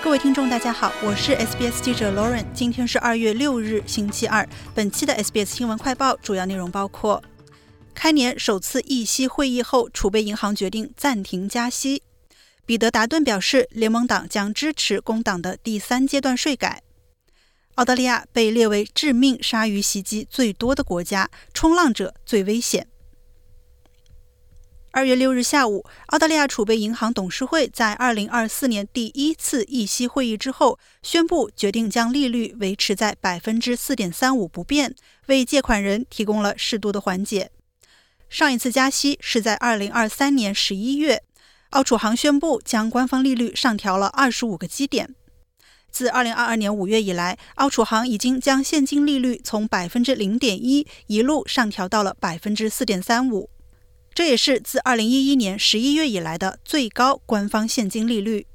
各位听众，大家好，我是 SBS 记者 Lauren。今天是二月六日，星期二。本期的 SBS 新闻快报主要内容包括：开年首次议息会议后，储备银行决定暂停加息；彼得·达顿表示，联盟党将支持工党的第三阶段税改；澳大利亚被列为致命鲨鱼袭击最多的国家，冲浪者最危险。二月六日下午，澳大利亚储备银行董事会在二零二四年第一次议息会议之后，宣布决定将利率维持在百分之四点三五不变，为借款人提供了适度的缓解。上一次加息是在二零二三年十一月，澳储行宣布将官方利率上调了二十五个基点。自二零二二年五月以来，澳储行已经将现金利率从百分之零点一一路上调到了百分之四点三五。这也是自2011年11月以来的最高官方现金利率。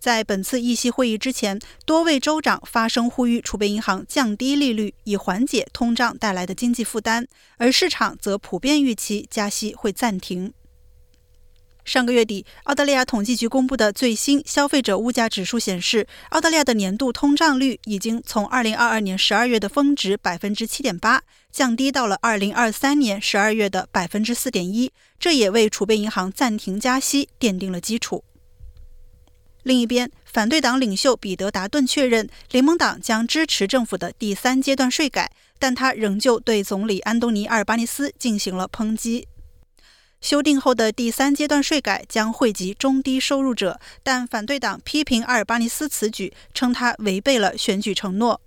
在本次议息会议之前，多位州长发声呼吁储备银行降低利率，以缓解通胀带来的经济负担，而市场则普遍预期加息会暂停。上个月底，澳大利亚统计局公布的最新消费者物价指数显示，澳大利亚的年度通胀率已经从2022年12月的峰值7.8%降低到了2023年12月的4.1%，这也为储备银行暂停加息奠定了基础。另一边，反对党领袖彼得·达顿确认，联盟党将支持政府的第三阶段税改，但他仍旧对总理安东尼·阿尔巴尼斯进行了抨击。修订后的第三阶段税改将惠及中低收入者，但反对党批评阿尔巴尼斯此举，称他违背了选举承诺。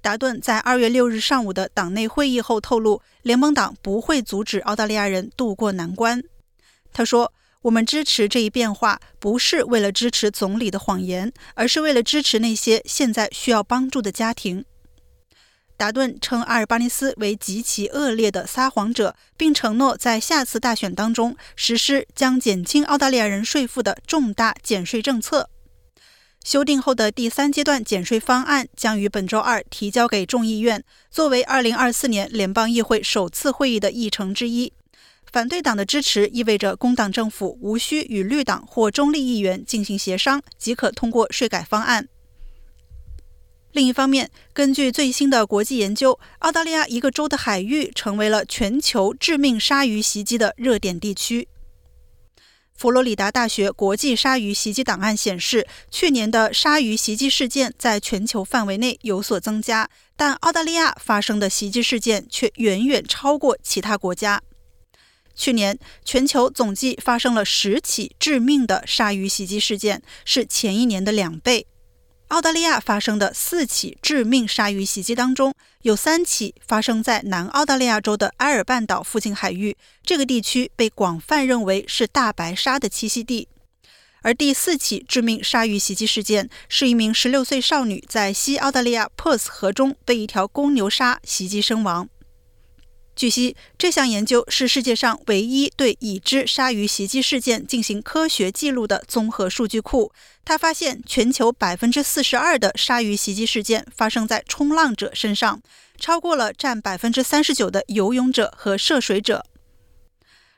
达顿在二月六日上午的党内会议后透露，联盟党不会阻止澳大利亚人渡过难关。他说：“我们支持这一变化，不是为了支持总理的谎言，而是为了支持那些现在需要帮助的家庭。”达顿称阿尔巴尼斯为极其恶劣的撒谎者，并承诺在下次大选当中实施将减轻澳大利亚人税负的重大减税政策。修订后的第三阶段减税方案将于本周二提交给众议院，作为2024年联邦议会首次会议的议程之一。反对党的支持意味着工党政府无需与绿党或中立议员进行协商，即可通过税改方案。另一方面，根据最新的国际研究，澳大利亚一个州的海域成为了全球致命鲨鱼袭击的热点地区。佛罗里达大学国际鲨鱼袭击档案显示，去年的鲨鱼袭击事件在全球范围内有所增加，但澳大利亚发生的袭击事件却远远超过其他国家。去年，全球总计发生了十起致命的鲨鱼袭击事件，是前一年的两倍。澳大利亚发生的四起致命鲨鱼袭击当中，有三起发生在南澳大利亚州的埃尔半岛附近海域，这个地区被广泛认为是大白鲨的栖息地。而第四起致命鲨鱼袭击事件，是一名16岁少女在西澳大利亚珀斯河中被一条公牛鲨袭击身亡。据悉，这项研究是世界上唯一对已知鲨鱼袭击事件进行科学记录的综合数据库。他发现，全球百分之四十二的鲨鱼袭击事件发生在冲浪者身上，超过了占百分之三十九的游泳者和涉水者。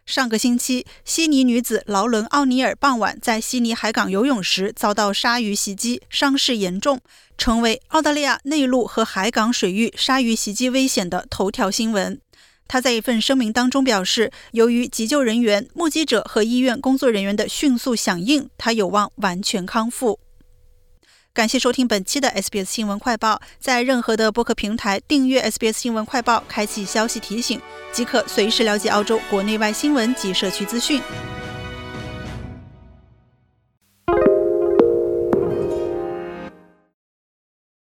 上个星期，悉尼女子劳伦·奥尼尔傍晚在悉尼海港游泳时遭到鲨鱼袭击，伤势严重，成为澳大利亚内陆和海港水域鲨鱼袭击危险的头条新闻。他在一份声明当中表示，由于急救人员、目击者和医院工作人员的迅速响应，他有望完全康复。感谢收听本期的 SBS 新闻快报，在任何的播客平台订阅 SBS 新闻快报，开启消息提醒，即可随时了解澳洲国内外新闻及社区资讯。